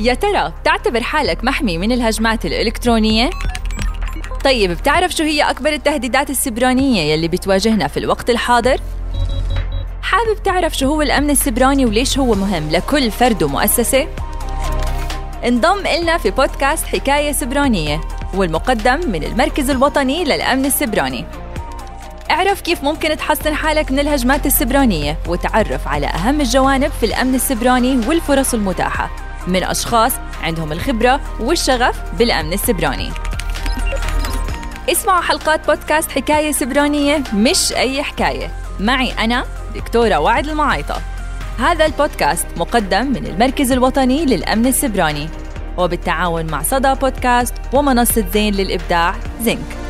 يا ترى بتعتبر حالك محمي من الهجمات الإلكترونية؟ طيب بتعرف شو هي أكبر التهديدات السبرانية يلي بتواجهنا في الوقت الحاضر؟ حابب تعرف شو هو الأمن السبراني وليش هو مهم لكل فرد ومؤسسة؟ انضم إلنا في بودكاست حكاية سبرانية والمقدم من المركز الوطني للأمن السبراني اعرف كيف ممكن تحسن حالك من الهجمات السبرانية وتعرف على أهم الجوانب في الأمن السبراني والفرص المتاحة من أشخاص عندهم الخبرة والشغف بالأمن السبراني. اسمعوا حلقات بودكاست حكاية سبرانية مش أي حكاية. معي أنا دكتورة وعد المعايطة هذا البودكاست مقدم من المركز الوطني للأمن السبراني وبالتعاون مع صدى بودكاست ومنصة زين للإبداع زنك.